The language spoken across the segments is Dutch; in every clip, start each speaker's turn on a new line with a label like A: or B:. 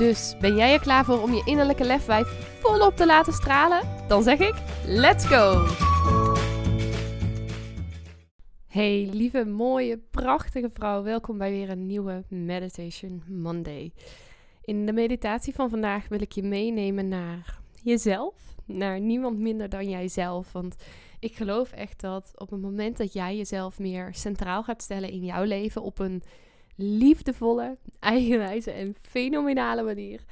A: Dus ben jij er klaar voor om je innerlijke lefwijf volop te laten stralen? Dan zeg ik: let's go! Hey, lieve, mooie, prachtige vrouw, welkom bij weer een nieuwe Meditation Monday. In de meditatie van vandaag wil ik je meenemen naar jezelf, naar niemand minder dan jijzelf. Want ik geloof echt dat op het moment dat jij jezelf meer centraal gaat stellen in jouw leven, op een liefdevolle, eigenwijze en fenomenale manier.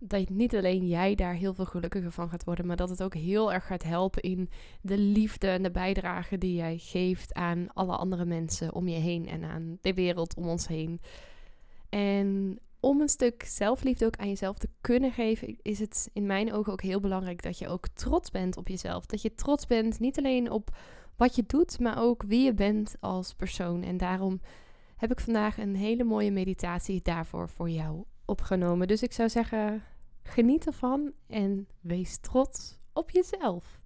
A: Dat niet alleen jij daar heel veel gelukkiger van gaat worden, maar dat het ook heel erg gaat helpen in de liefde en de bijdrage die jij geeft aan alle andere mensen om je heen en aan de wereld om ons heen. En om een stuk zelfliefde ook aan jezelf te kunnen geven, is het in mijn ogen ook heel belangrijk dat je ook trots bent op jezelf. Dat je trots bent niet alleen op wat je doet, maar ook wie je bent als persoon. En daarom heb ik vandaag een hele mooie meditatie daarvoor voor jou opgenomen. Dus ik zou zeggen, geniet ervan en wees trots op jezelf.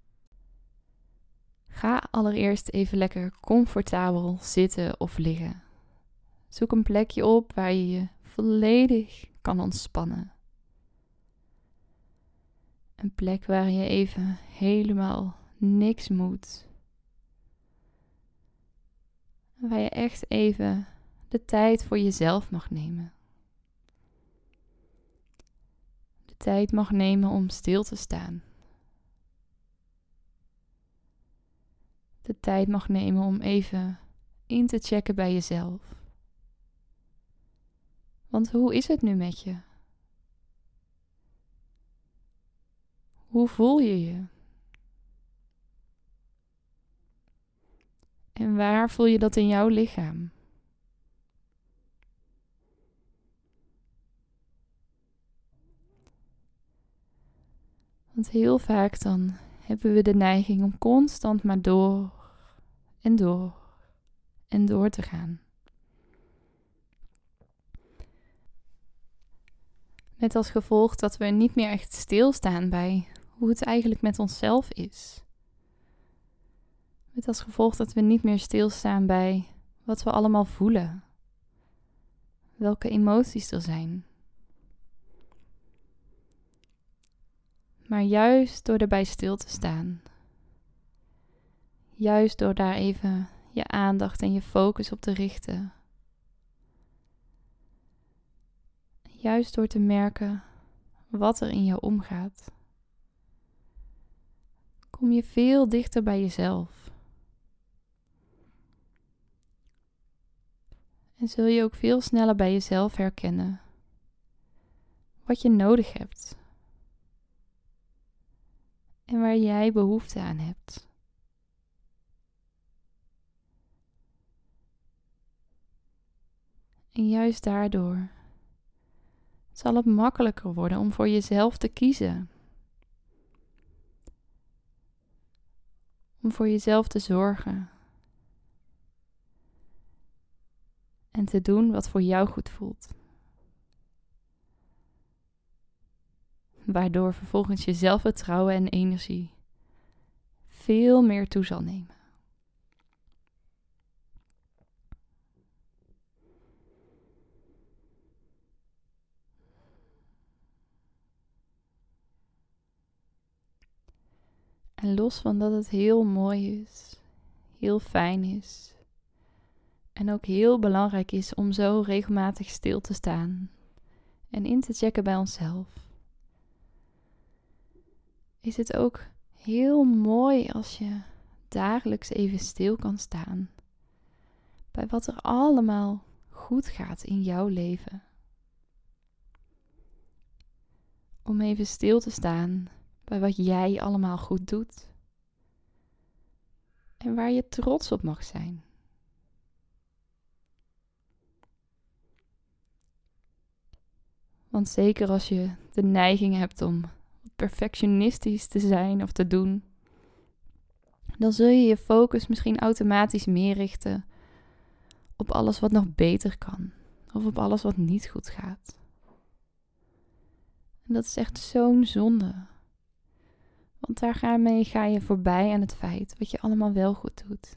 A: Ga allereerst even lekker comfortabel zitten of liggen. Zoek een plekje op waar je je volledig kan ontspannen. Een plek waar je even helemaal niks moet. Waar je echt even de tijd voor jezelf mag nemen. De tijd mag nemen om stil te staan. De tijd mag nemen om even in te checken bij jezelf. Want hoe is het nu met je? Hoe voel je je? En waar voel je dat in jouw lichaam? Want heel vaak dan hebben we de neiging om constant maar door en door en door te gaan. Met als gevolg dat we niet meer echt stilstaan bij hoe het eigenlijk met onszelf is. Met als gevolg dat we niet meer stilstaan bij wat we allemaal voelen. Welke emoties er zijn. Maar juist door erbij stil te staan, juist door daar even je aandacht en je focus op te richten, juist door te merken wat er in jou omgaat, kom je veel dichter bij jezelf. En zul je ook veel sneller bij jezelf herkennen wat je nodig hebt en waar jij behoefte aan hebt. En juist daardoor zal het makkelijker worden om voor jezelf te kiezen. Om voor jezelf te zorgen. En te doen wat voor jou goed voelt. Waardoor vervolgens je zelfvertrouwen en energie veel meer toe zal nemen. En los van dat het heel mooi is, heel fijn is en ook heel belangrijk is om zo regelmatig stil te staan en in te checken bij onszelf is het ook heel mooi als je dagelijks even stil kan staan bij wat er allemaal goed gaat in jouw leven. Om even stil te staan bij wat jij allemaal goed doet en waar je trots op mag zijn. Want zeker als je de neiging hebt om
B: perfectionistisch te zijn of te doen, dan zul je je focus misschien automatisch meer richten op alles wat nog beter kan of op alles wat niet goed gaat. En dat is echt zo'n zonde. Want daarmee ga je voorbij aan het feit wat je allemaal wel goed doet.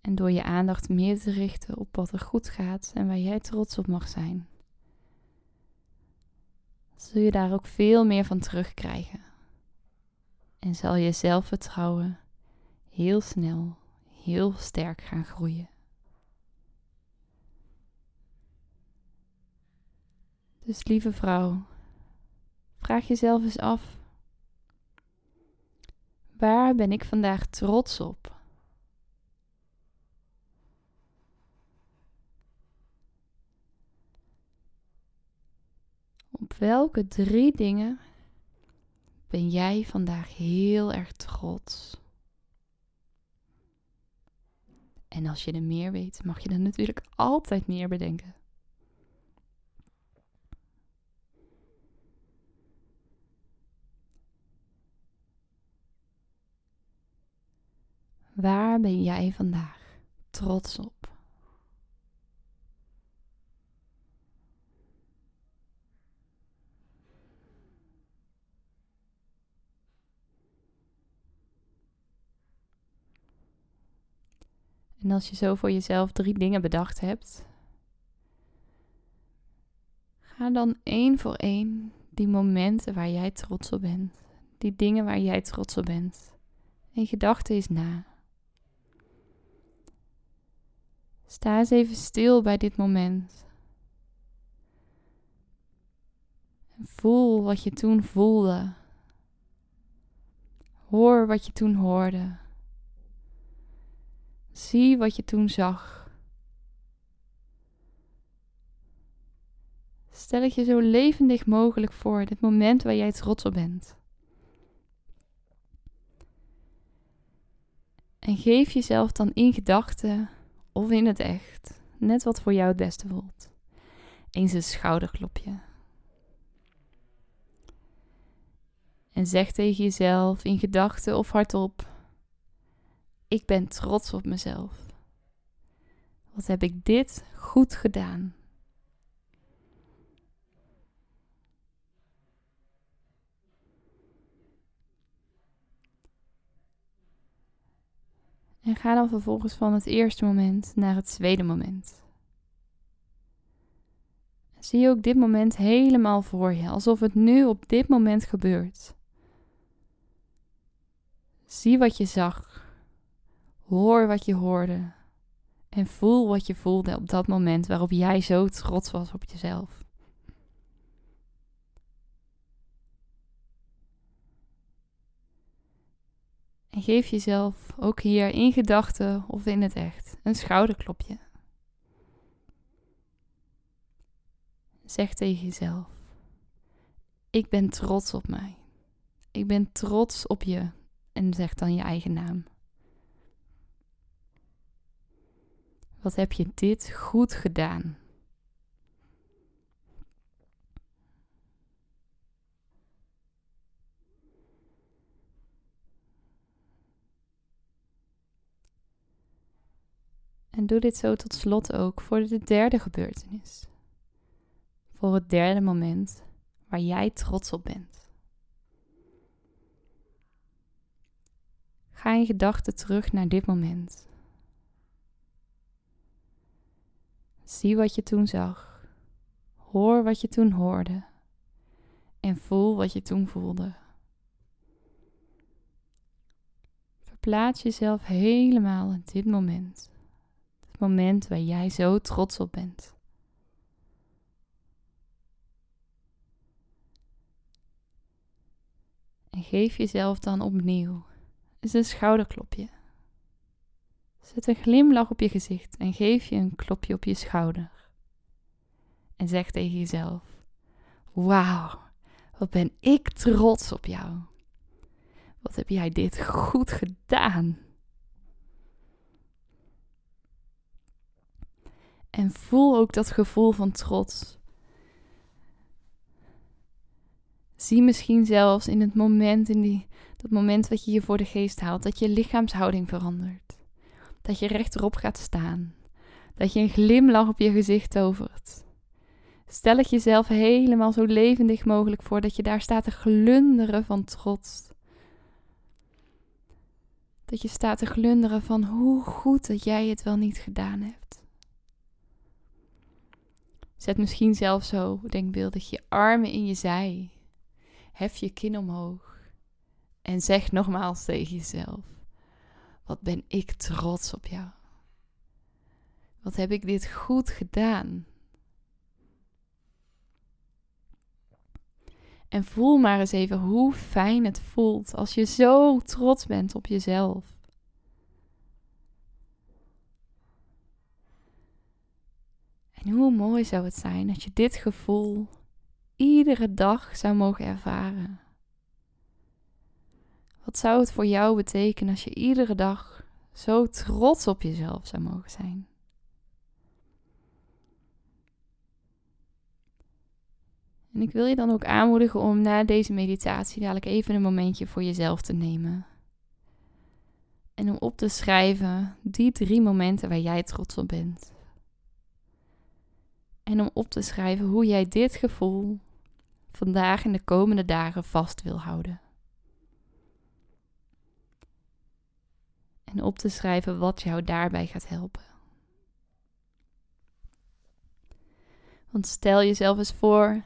B: En door je aandacht meer te richten op wat er goed gaat en waar jij trots op mag zijn, zul je daar ook veel meer van terugkrijgen. En zal je zelfvertrouwen heel snel, heel sterk gaan groeien. Dus lieve vrouw, vraag jezelf eens af: waar ben ik vandaag trots op? Op welke drie dingen ben jij vandaag heel erg trots? En als je er meer weet, mag je er natuurlijk altijd meer bedenken. Waar ben jij vandaag trots op? En als je zo voor jezelf drie dingen bedacht hebt, ga dan één voor één die momenten waar jij trots op bent, die dingen waar jij trots op bent, in gedachten eens na. Sta eens even stil bij dit moment. En voel wat je toen voelde. Hoor wat je toen hoorde. Zie wat je toen zag. Stel het je zo levendig mogelijk voor, dit moment waar jij trots op bent. En geef jezelf dan in gedachten of in het echt, net wat voor jou het beste voelt, eens een schouderklopje. En zeg tegen jezelf in gedachten of hardop: Ik ben trots op mezelf. Wat heb ik dit goed gedaan? En ga dan vervolgens van het eerste moment naar het tweede moment. Zie ook dit moment helemaal voor je, alsof het nu op dit moment gebeurt. Zie wat je zag, hoor wat je hoorde en voel wat je voelde op dat moment waarop jij zo trots was op jezelf. En geef jezelf ook hier in gedachten of in het echt een schouderklopje. Zeg tegen jezelf: Ik ben trots op mij. Ik ben trots op je. En zeg dan je eigen naam. Wat heb je dit goed gedaan? En doe dit zo tot slot ook voor de derde gebeurtenis. Voor het derde moment waar jij trots op bent. Ga in gedachten terug naar dit moment. Zie wat je toen zag. Hoor wat je toen hoorde. En voel wat je toen voelde. Verplaats jezelf helemaal in dit moment moment waar jij zo trots op bent. En geef jezelf dan opnieuw eens een schouderklopje. Zet een glimlach op je gezicht en geef je een klopje op je schouder. En zeg tegen jezelf: Wauw, wat ben ik trots op jou. Wat heb jij dit goed gedaan? En voel ook dat gevoel van trots. Zie misschien zelfs in het moment, in die, dat moment wat je je voor de geest haalt, dat je lichaamshouding verandert. Dat je rechterop gaat staan. Dat je een glimlach op je gezicht tovert. Stel het jezelf helemaal zo levendig mogelijk voor dat je daar staat te glunderen van trots. Dat je staat te glunderen van hoe goed dat jij het wel niet gedaan hebt. Zet misschien zelf zo denkbeeldig je armen in je zij. Hef je kin omhoog. En zeg nogmaals tegen jezelf: Wat ben ik trots op jou? Wat heb ik dit goed gedaan? En voel maar eens even hoe fijn het voelt als je zo trots bent op jezelf. En hoe mooi zou het zijn als je dit gevoel iedere dag zou mogen ervaren. Wat zou het voor jou betekenen als je iedere dag zo trots op jezelf zou mogen zijn? En ik wil je dan ook aanmoedigen om na deze meditatie dadelijk even een momentje voor jezelf te nemen. En om op te schrijven die drie momenten waar jij trots op bent. En om op te schrijven hoe jij dit gevoel vandaag en de komende dagen vast wil houden. En op te schrijven wat jou daarbij gaat helpen. Want stel jezelf eens voor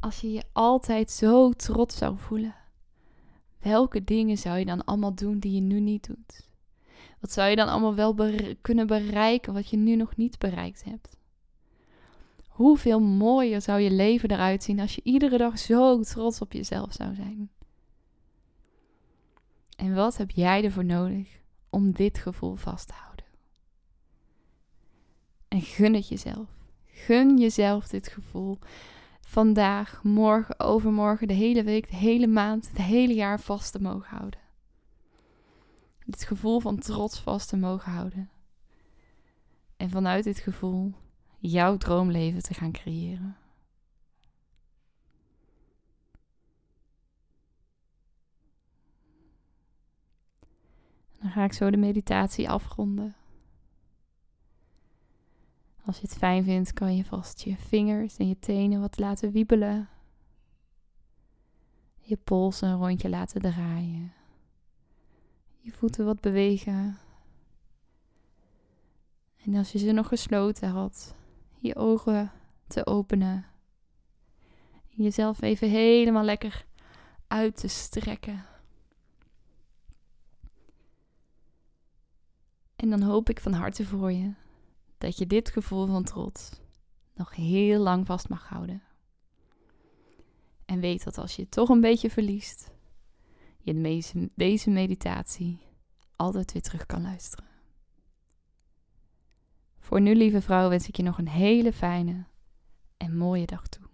B: als je je altijd zo trots zou voelen. Welke dingen zou je dan allemaal doen die je nu niet doet? Wat zou je dan allemaal wel kunnen bereiken wat je nu nog niet bereikt hebt? Hoeveel mooier zou je leven eruit zien als je iedere dag zo trots op jezelf zou zijn? En wat heb jij ervoor nodig om dit gevoel vast te houden? En gun het jezelf. Gun jezelf dit gevoel vandaag, morgen, overmorgen, de hele week, de hele maand, het hele jaar vast te mogen houden. Dit gevoel van trots vast te mogen houden. En vanuit dit gevoel jouw droomleven te gaan creëren. Dan ga ik zo de meditatie afronden. Als je het fijn vindt, kan je vast je vingers en je tenen wat laten wiebelen. Je pols een rondje laten draaien. Je voeten wat bewegen. En als je ze nog gesloten had, je ogen te openen. Jezelf even helemaal lekker uit te strekken. En dan hoop ik van harte voor je dat je dit gevoel van trots nog heel lang vast mag houden. En weet dat als je het toch een beetje verliest, je deze meditatie altijd weer terug kan luisteren. Voor nu, lieve vrouw, wens ik je nog een hele fijne en mooie dag toe.